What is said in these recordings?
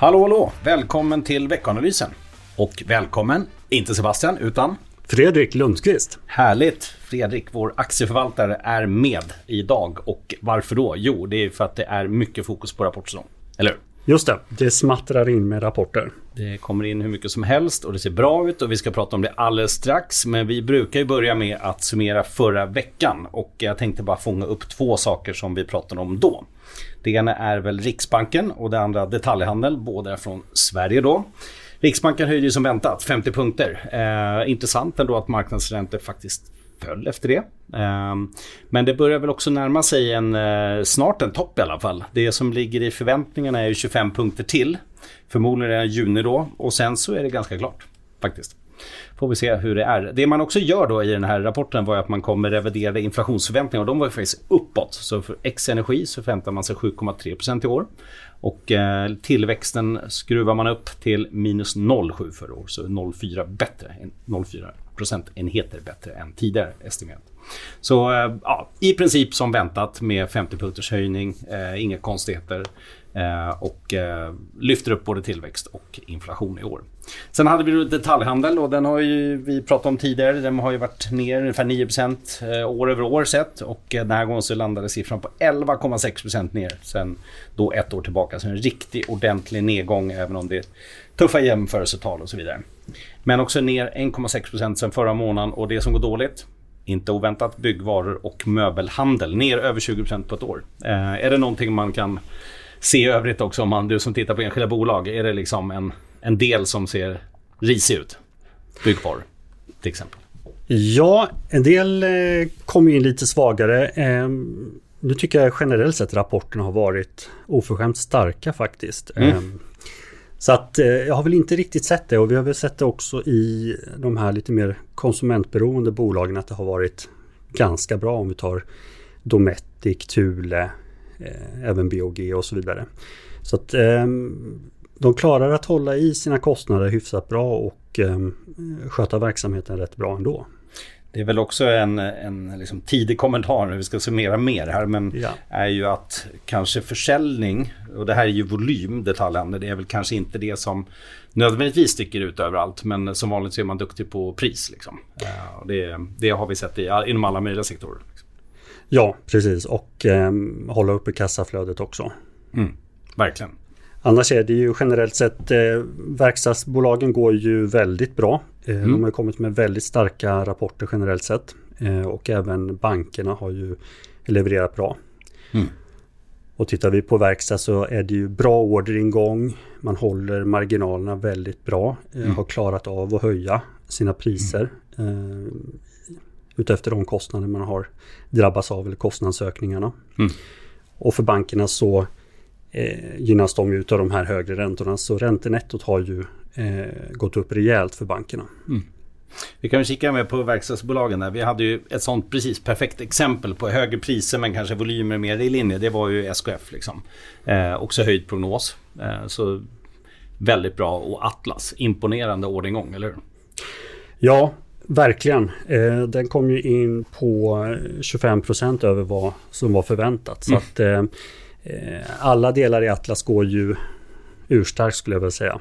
Hallå, hallå! Välkommen till veckoanalysen. Och välkommen, inte Sebastian, utan Fredrik Lundqvist. Härligt! Fredrik, vår aktieförvaltare, är med idag. Och varför då? Jo, det är för att det är mycket fokus på rapportsäsong. Eller hur? Just det, det smattrar in med rapporter. Det kommer in hur mycket som helst och det ser bra ut och vi ska prata om det alldeles strax. Men vi brukar ju börja med att summera förra veckan och jag tänkte bara fånga upp två saker som vi pratade om då. Det ena är väl Riksbanken och det andra detaljhandel, båda från Sverige då. Riksbanken höjde ju som väntat 50 punkter. Eh, intressant ändå att marknadsräntor faktiskt föll efter det. Ehm, men det börjar väl också närma sig en, eh, snart en topp i alla fall. Det som ligger i förväntningarna är ju 25 punkter till. Förmodligen redan i juni då och sen så är det ganska klart faktiskt. Får vi se hur det är. Det man också gör då i den här rapporten var att man kommer reviderade inflationsförväntningar och de var ju faktiskt uppåt. Så för X-energi så förväntar man sig 7,3% i år. Och eh, tillväxten skruvar man upp till minus 0,7 för år. Så 0,4 bättre. än 0,4 procentenheter bättre än tidigare estimerat. Så eh, ja, i princip som väntat med 50 punkters höjning. Eh, inga konstigheter. Eh, och eh, lyfter upp både tillväxt och inflation i år. Sen hade vi detaljhandel och den har ju vi pratat om tidigare. Den har ju varit ner ungefär 9 eh, år över år sett och den här gången så landade siffran på 11,6% ner sen då ett år tillbaka. Så en riktig ordentlig nedgång även om det är tuffa jämförelsetal och så vidare. Men också ner 1,6% sen förra månaden och det som går dåligt inte oväntat byggvaror och möbelhandel ner över 20% på ett år. Eh, är det någonting man kan se i övrigt också om man, du som tittar på enskilda bolag, är det liksom en, en del som ser risig ut? Byggvaror till exempel. Ja, en del eh, kommer in lite svagare. Eh, nu tycker jag generellt sett rapporterna har varit oförskämt starka faktiskt. Mm. Eh, så att eh, jag har väl inte riktigt sett det och vi har väl sett det också i de här lite mer konsumentberoende bolagen att det har varit ganska bra om vi tar Dometic, Thule, även BOG och så vidare. Så att ehm, de klarar att hålla i sina kostnader hyfsat bra och ehm, sköta verksamheten rätt bra ändå. Det är väl också en, en liksom tidig kommentar när vi ska summera mer här. Men ja. är ju att kanske försäljning, och det här är ju volym detaljhandel, det är väl kanske inte det som nödvändigtvis sticker ut överallt. Men som vanligt så är man duktig på pris. Liksom. Det, det har vi sett i, inom alla möjliga sektorer. Ja, precis. Och eh, hålla uppe kassaflödet också. Mm, verkligen. Annars är det ju generellt sett eh, verkstadsbolagen går ju väldigt bra. Eh, mm. De har kommit med väldigt starka rapporter generellt sett. Eh, och även bankerna har ju levererat bra. Mm. Och tittar vi på verkstad så är det ju bra orderingång. Man håller marginalerna väldigt bra. Eh, mm. Har klarat av att höja sina priser. Utefter de kostnader man har drabbats av eller kostnadsökningarna. Mm. Och för bankerna så eh, gynnas de ju av de här högre räntorna. Så räntenettot har ju eh, gått upp rejält för bankerna. Mm. Vi kan kika med på verkstadsbolagen. Där. Vi hade ju ett sånt precis perfekt exempel på högre priser men kanske volymer mer i linje. Det var ju SKF. Liksom. Eh, också höjd prognos. Eh, så väldigt bra. Och Atlas, imponerande orderingång, eller hur? Ja, Verkligen. Eh, den kom ju in på 25% över vad som var förväntat. Så mm. att eh, eh, alla delar i Atlas går ju urstarkt skulle jag vilja säga.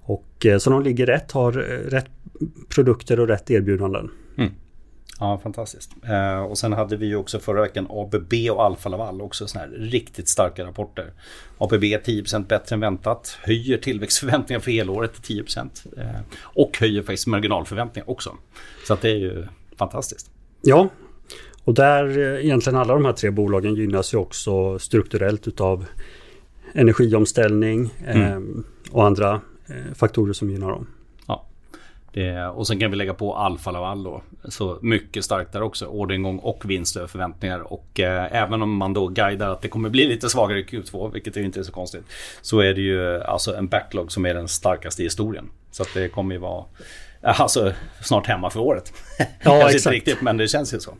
Och, eh, så de ligger rätt, har rätt produkter och rätt erbjudanden. Mm. Ja, fantastiskt. Eh, och sen hade vi ju också förra veckan ABB och Alfa Laval också sådana här riktigt starka rapporter. ABB 10% bättre än väntat, höjer tillväxtförväntningar för helåret till 10% eh, och höjer faktiskt marginalförväntningar också. Så att det är ju fantastiskt. Ja, och där eh, egentligen alla de här tre bolagen gynnas ju också strukturellt utav energiomställning mm. eh, och andra eh, faktorer som gynnar dem. Det, och sen kan vi lägga på Alfa Laval då. Så mycket starkt där också. Orderingång och vinst över förväntningar. Och eh, även om man då guidar att det kommer bli lite svagare i Q2, vilket ju inte är så konstigt. Så är det ju alltså en backlog som är den starkaste i historien. Så att det kommer ju vara Alltså snart hemma för året. Ja, exakt. riktigt, men det känns ju så.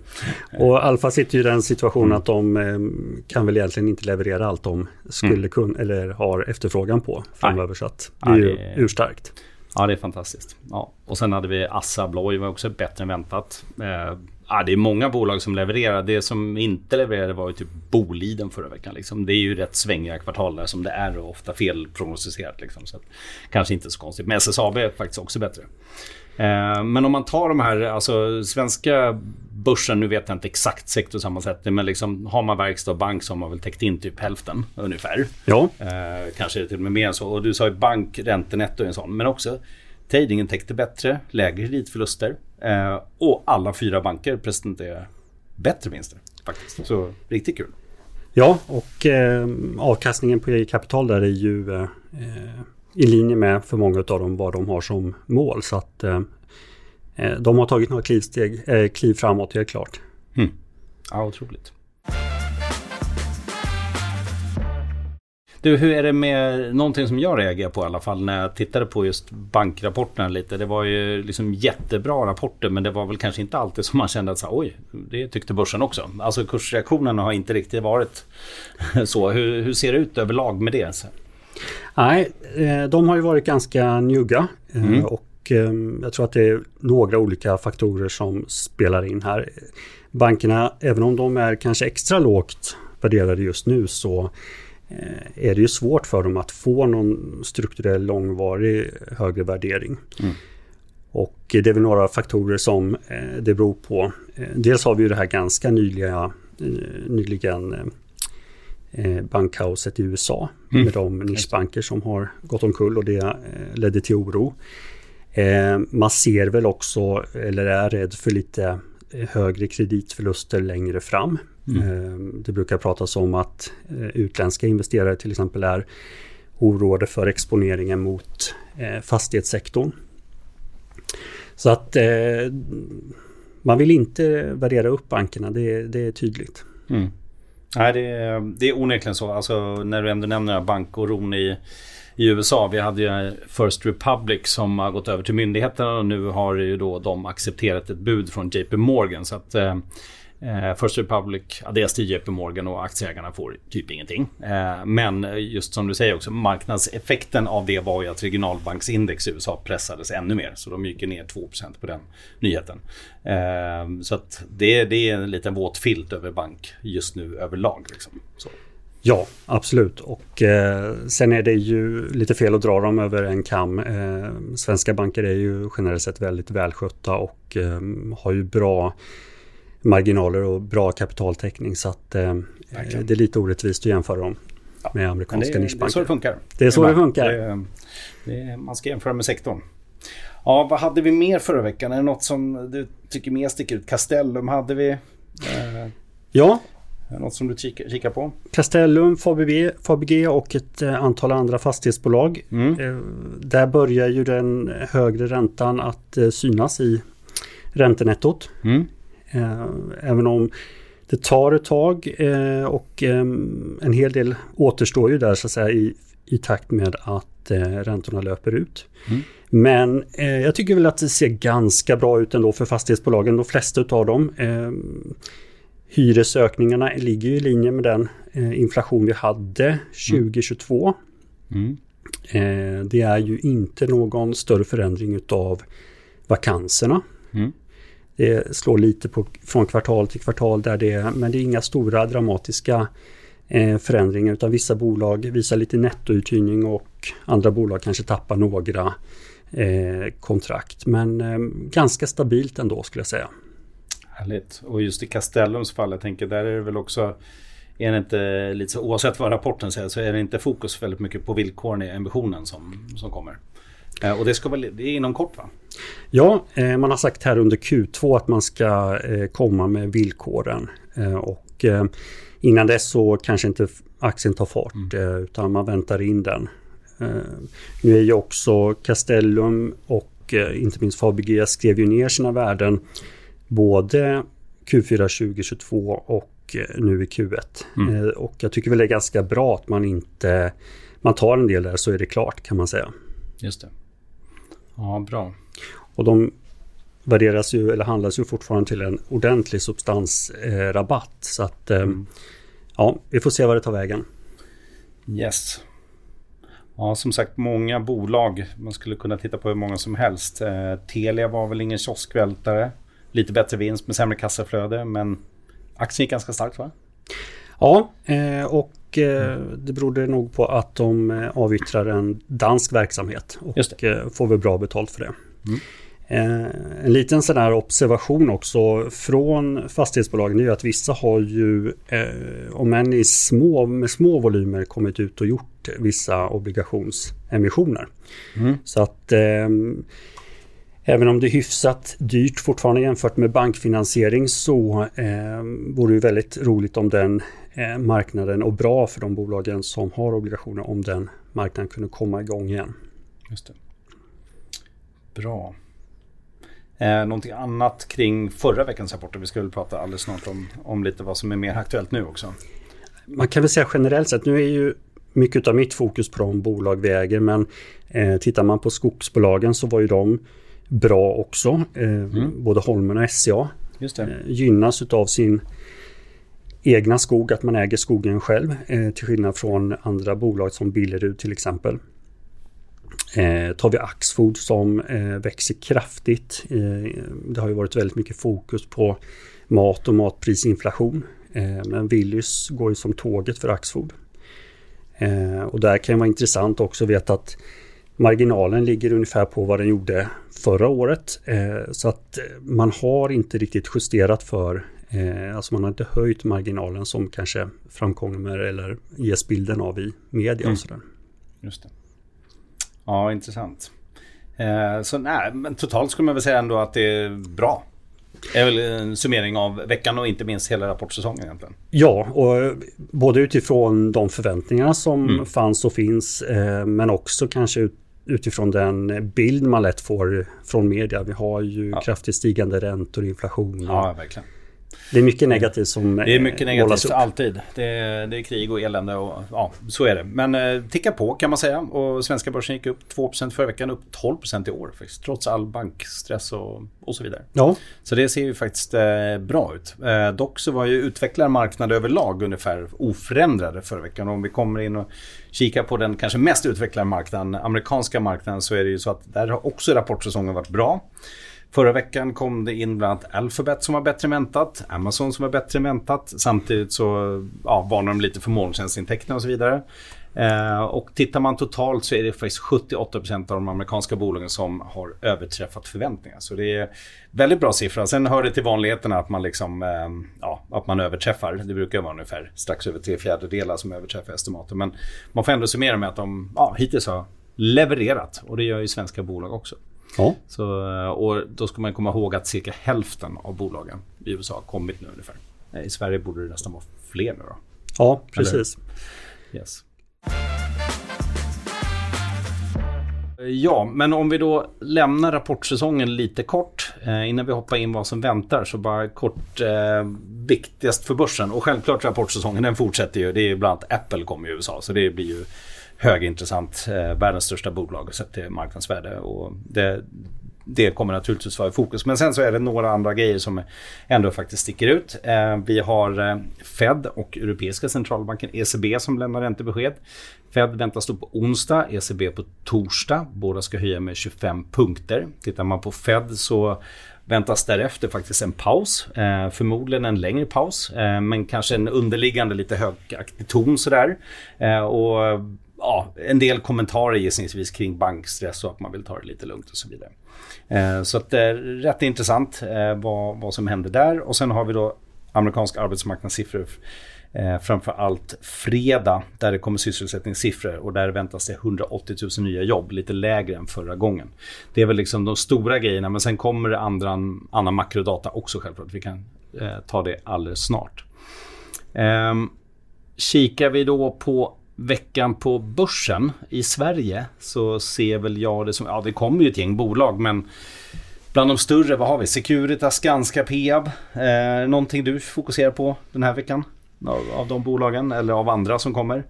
Och Alfa sitter ju i den situationen mm. att de eh, kan väl egentligen inte leverera allt de skulle mm. kunna eller har efterfrågan på framöver. Så att det är ju urstarkt. Ja, det är fantastiskt. Ja. Och sen hade vi Assa Abloy var också bättre än väntat. Eh, Ja, det är många bolag som levererar. Det som inte levererade var ju typ Boliden förra veckan. Liksom. Det är ju rätt svängiga kvartal där som det är och ofta felprognostiserat. Liksom. Så att, kanske inte så konstigt. Men SSAB är faktiskt också bättre. Eh, men om man tar de här, alltså svenska börsen, nu vet jag inte exakt sektorsammansättning, men liksom har man verkstad och bank så har man väl täckt in typ hälften ungefär. Ja. Eh, kanske till och med mer än så. Och du sa ju bank, räntenetto är en sån. Men också tradingen täckte bättre, lägre kreditförluster. Eh, och alla fyra banker presenterar bättre vinster faktiskt. Så riktigt kul. Ja, och eh, avkastningen på eget kapital där är ju eh, i linje med för många av dem vad de har som mål. Så att eh, de har tagit några klivsteg, eh, kliv framåt helt klart. Mm. Ja, otroligt. Du, hur är det med någonting som jag reagerar på i alla fall när jag tittade på just bankrapporterna lite. Det var ju liksom jättebra rapporter men det var väl kanske inte alltid som man kände att så, oj, det tyckte börsen också. Alltså kursreaktionerna har inte riktigt varit så. Hur, hur ser det ut överlag med det? Nej, eh, de har ju varit ganska njugga eh, mm. och eh, jag tror att det är några olika faktorer som spelar in här. Bankerna, även om de är kanske extra lågt värderade just nu så är det ju svårt för dem att få någon strukturell långvarig högre värdering. Mm. Och det är väl några faktorer som det beror på. Dels har vi ju det här ganska nyliga, nyligen Eh, bankkaoset i USA mm. med de nischbanker som har gått omkull och det eh, ledde till oro. Eh, man ser väl också, eller är rädd för lite högre kreditförluster längre fram. Mm. Det brukar pratas om att utländska investerare till exempel är oroade för exponeringen mot fastighetssektorn. Så att man vill inte värdera upp bankerna, det, det är tydligt. Mm. Nej, det, är, det är onekligen så. Alltså, när du ändå nämner bankoron i, i USA. Vi hade ju First Republic som har gått över till myndigheterna och nu har ju då de accepterat ett bud från JP Morgan. Så att eh, eh First Republic adderas till JP Morgan och aktieägarna får typ ingenting. Eh, men just som du säger också, marknadseffekten av det var ju att regionalbanksindex i USA pressades ännu mer. Så de gick ner 2% på den nyheten. Eh, så att det, det är en liten våt filt över bank just nu överlag. Liksom. Så. Ja, absolut. Och eh, sen är det ju lite fel att dra dem över en kam. Eh, svenska banker är ju generellt sett väldigt välskötta och eh, har ju bra marginaler och bra kapitaltäckning. Så att eh, det är lite orättvist att jämföra dem ja, med amerikanska nischbanker. Det är så det funkar. Det är så det, funkar. Det, det, man ska jämföra med sektorn. Ja, vad hade vi mer förra veckan? Är det något som du tycker mer sticker ut? Castellum hade vi. Eh, ja. Något som du kikar, kikar på? Castellum, Fabg, Fabg och ett eh, antal andra fastighetsbolag. Mm. Eh, där börjar ju den högre räntan att eh, synas i räntenettot. Mm. Även om det tar ett tag och ehm, en hel del återstår ju där så att säga i, i takt med att räntorna löper ut. Mm. Men jag tycker väl att det ser ganska bra ut ändå för fastighetsbolagen, de flesta utav dem. Hyresökningarna ligger i linje med den inflation vi hade 2022. Mm. Det är ju inte någon större förändring utav vakanserna. Mm. Det slår lite på, från kvartal till kvartal där det är, men det är inga stora dramatiska eh, förändringar utan vissa bolag visar lite nettouthyrning och andra bolag kanske tappar några eh, kontrakt. Men eh, ganska stabilt ändå skulle jag säga. Härligt. Och just i Castellums fall, jag tänker där är det väl också är det inte lite så, oavsett vad rapporten säger så är det inte fokus väldigt mycket på villkoren i emissionen som, som kommer? Eh, och det, ska väl, det är inom kort va? Ja, eh, man har sagt här under Q2 att man ska eh, komma med villkoren. Och innan dess så kanske inte aktien tar fart mm. utan man väntar in den. Nu är ju också Castellum och inte minst Fabege skrev ju ner sina värden både Q4 2022 och nu i Q1. Mm. Och jag tycker väl det är ganska bra att man inte man tar en del där så är det klart kan man säga. Just det. Ja, bra. Och de värderas ju, eller handlas ju fortfarande till en ordentlig substansrabatt. Eh, så att eh, mm. ja, vi får se vad det tar vägen. Yes. Ja, som sagt många bolag. Man skulle kunna titta på hur många som helst. Eh, Telia var väl ingen kioskvältare. Lite bättre vinst med sämre kassaflöde men aktien gick ganska starkt va? Ja, eh, och eh, det berodde nog på att de eh, avyttrar en dansk verksamhet och får väl bra betalt för det. Mm. En liten sån här observation också från fastighetsbolagen är att vissa har ju, om än i små, med små volymer, kommit ut och gjort vissa obligationsemissioner. Mm. Så att Även om det är hyfsat dyrt fortfarande jämfört med bankfinansiering så eh, vore det väldigt roligt om den eh, marknaden och bra för de bolagen som har obligationer om den marknaden kunde komma igång igen. Just det. Bra. Eh, någonting annat kring förra veckans rapporter? Vi ska väl prata alldeles snart om, om lite vad som är mer aktuellt nu också. Man kan väl säga generellt sett, nu är ju mycket av mitt fokus på de bolag vi äger men eh, tittar man på skogsbolagen så var ju de bra också. Eh, mm. Både Holmen och SCA eh, gynnas av sin egna skog, att man äger skogen själv. Eh, till skillnad från andra bolag som Billerud till exempel. Eh, tar vi Axfood som eh, växer kraftigt. Eh, det har ju varit väldigt mycket fokus på mat och matprisinflation. Men Willys går ju som tåget för Axfood. Och där kan det vara intressant också att veta att Marginalen ligger ungefär på vad den gjorde förra året. Eh, så att man har inte riktigt justerat för, eh, alltså man har inte höjt marginalen som kanske framkommer eller ges bilden av i media mm. och sådär. Just det. Ja, intressant. Eh, så nej, men totalt skulle man väl säga ändå att det är bra. Det är väl en summering av veckan och inte minst hela rapportsäsongen egentligen. Ja, och både utifrån de förväntningarna som mm. fanns och finns men också kanske utifrån den bild man lätt får från media. Vi har ju ja. kraftigt stigande räntor och inflation. Ja, verkligen. Det är mycket negativt som Det är mycket negativt alltid. Det är, det är, krig och elände och ja, så är det. Men eh, ticka på kan man säga. Och svenska börsen gick upp 2% förra veckan, upp 12% i år. Faktiskt, trots all bankstress och, och så vidare. Ja. Så det ser ju faktiskt eh, bra ut. Eh, dock så var ju utvecklarmarknaden överlag ungefär oförändrade förra veckan. Och om vi kommer in och kikar på den kanske mest utvecklade marknaden, amerikanska marknaden, så är det ju så att där har också rapportsäsongen varit bra. Förra veckan kom det in bland annat Alphabet som var bättre än väntat, Amazon som var bättre än väntat. Samtidigt så ja, varnar de lite för molntjänstintäkterna och så vidare. Eh, och tittar man totalt så är det faktiskt 78% av de amerikanska bolagen som har överträffat förväntningar. Så det är väldigt bra siffra. Sen hör det till vanligheterna att man, liksom, eh, ja, att man överträffar. Det brukar vara ungefär strax över tre fjärdedelar som överträffar estimaten. Men man får ändå summera med att de ja, hittills har levererat. Och det gör ju svenska bolag också. Ja. Så, eh, och då ska man komma ihåg att cirka hälften av bolagen i USA har kommit nu ungefär. Eh, I Sverige borde det nästan vara fler nu då. Ja, precis. Yes. Ja, men om vi då lämnar rapportsäsongen lite kort eh, innan vi hoppar in vad som väntar så bara kort eh, viktigast för börsen och självklart rapportsäsongen den fortsätter ju. Det är bland annat Apple kommer i USA så det blir ju högintressant. Eh, världens största bolag sett till marknadsvärde. Och det, det kommer naturligtvis vara i fokus. Men sen så är det några andra grejer som ändå faktiskt sticker ut. Eh, vi har eh, Fed och Europeiska centralbanken ECB som lämnar räntebesked. Fed väntas då på onsdag, ECB på torsdag. Båda ska höja med 25 punkter. Tittar man på Fed så väntas därefter faktiskt en paus. Eh, förmodligen en längre paus, eh, men kanske en underliggande lite högaktig ton sådär. Eh, och ja, en del kommentarer gissningsvis kring bankstress och att man vill ta det lite lugnt och så vidare. Eh, så att det är rätt intressant eh, vad, vad som händer där. Och sen har vi då amerikanska arbetsmarknadssiffror. Eh, framför allt fredag där det kommer sysselsättningssiffror och där väntas det 180 000 nya jobb, lite lägre än förra gången. Det är väl liksom de stora grejerna men sen kommer det andra, annan makrodata också självklart. Vi kan eh, ta det alldeles snart. Eh, kikar vi då på veckan på börsen i Sverige så ser väl jag det som, ja det kommer ju ett gäng bolag men bland de större, vad har vi? Securitas, Skanska, Peab. Eh, någonting du fokuserar på den här veckan? Av, av de bolagen eller av andra som kommer?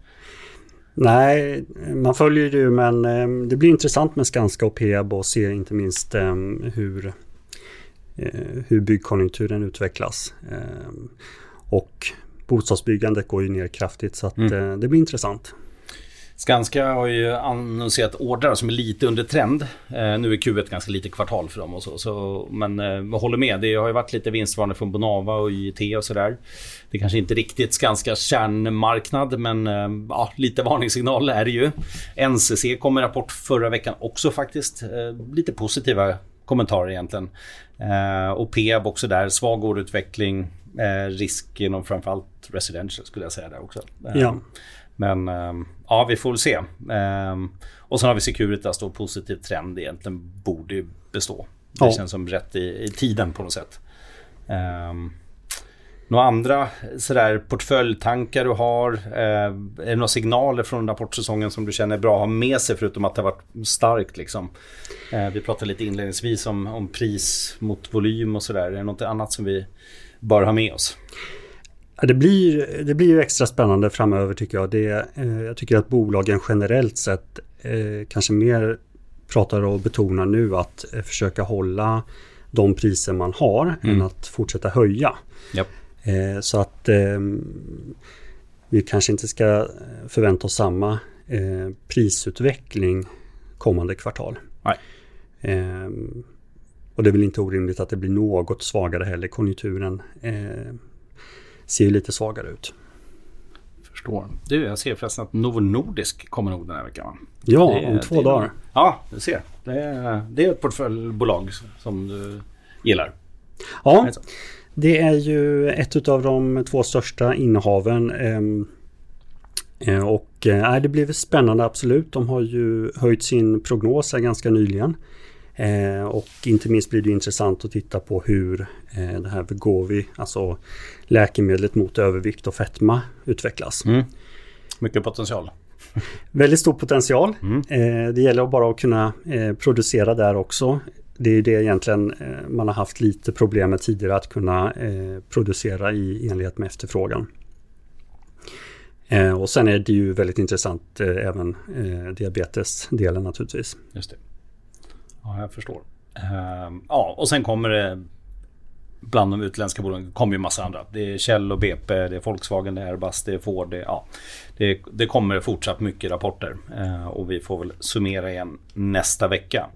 Nej, man följer ju men eh, det blir intressant med Skanska och Peab och se inte minst eh, hur, eh, hur byggkonjunkturen utvecklas. Eh, och bostadsbyggandet går ju ner kraftigt så att mm. Eh, det blir intressant. Skanska har ju annonserat ordrar som är lite under trend. Eh, nu är Q1 ganska lite kvartal för dem och så. så men eh, håller med. Det har ju varit lite vinstvarning från Bonava och YT och sådär. Det kanske inte riktigt Skanskas kärnmarknad men eh, ja, lite varningssignal är det ju. NCC kom med rapport förra veckan också faktiskt. Eh, lite positiva kommentarer egentligen. Eh, och Peab också där. Svag orderutveckling. Eh, risk inom framförallt residential skulle jag säga där också. Ja. Men ehm, ja, vi får väl se. Ehm, och sen har vi Securitas då, positiv trend egentligen borde ju bestå. Det ja. känns som rätt i, i, tiden på något sätt. Um, några andra sådär portföljtankar du har? Uh, är det några signaler från rapportsäsongen som du känner är bra att ha med sig förutom att det har varit starkt liksom? Uh, vi pratade lite inledningsvis om, om pris mot volym och sådär. Är det något annat som vi bör ha med oss? Det, blir, det blir ju extra spännande framöver tycker jag. Det, eh, jag tycker att bolagen generellt sett eh, kanske mer pratar och betonar nu att eh, försöka hålla de priser man har mm. än att fortsätta höja. Yep. Så att eh, vi kanske inte ska förvänta oss samma prisutveckling kommande kvartal. Och det är väl inte orimligt att det blir något svagare heller. Konjunkturen ser ju lite svagare ut. Förstår. Du, jag ser förresten att Novo Nordisk kommer nog den här veckan. Ja, det, om två dagar. Ja, du ser. Det är, det är ett portföljbolag som du gillar. Ja, det är ju ett av de två största innehaven. Ehm, eh, och äh, det blir spännande absolut. De har ju höjt sin prognos ganska nyligen. Eh, och inte minst blir det intressant att titta på hur eh, det här Vegovi, alltså läkemedlet mot övervikt och fetma utvecklas. Mm. Mycket potential. Väldigt stor potential. Mm. Eh, det gäller bara att kunna eh, producera där också. Det är det egentligen eh, man har haft lite problem med tidigare att kunna eh, producera i enlighet med efterfrågan. och sen är det ju väldigt intressant även diabetesdelen naturligtvis. Just det. Ja, jag förstår. Ehm, ja, och sen kommer det bland de utländska bolagen kommer ju massa andra. Det är Kjell och BP, det är Volkswagen, det är Airbus, det är Ford. Det, ja, det, det kommer fortsatt mycket rapporter eh, och vi får väl summera igen nästa vecka.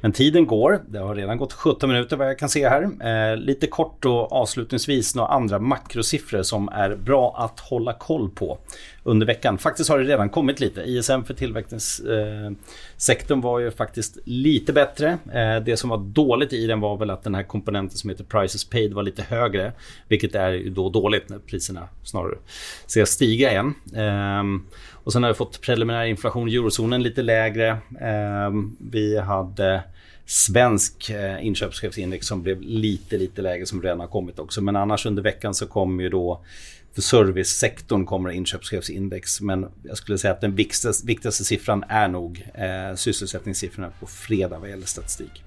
Men tiden går. Det har redan gått 17 minuter vad jag kan se här. Eh, lite kort och avslutningsvis några andra makrosiffror som är bra att hålla koll på under veckan. Faktiskt har det redan kommit lite. ISM för tillverkningssektorn eh, var ju faktiskt lite bättre. Eh, det som var dåligt i den var väl att den här komponenten som heter prices paid var lite högre. Vilket är ju då dåligt när priserna snarare ser stiga igen. Ehm, och sen har vi fått preliminär inflation i eurozonen lite lägre. Ehm, vi hade svensk eh, inköpschefsindex som blev lite, lite lägre som redan har kommit också. Men annars under veckan så kommer ju då för servicesektorn kommer inköpschefsindex. Men jag skulle säga att den viktigaste, viktigaste siffran är nog eh, sysselsättningssiffrorna på fredag vad gäller statistik.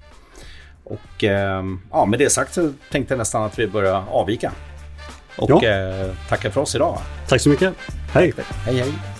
Och eh, ja, med det sagt så tänkte jag nästan att vi börjar avvika. Och ja. eh, tackar för oss idag. Tack så mycket. Hej. Hej, hej.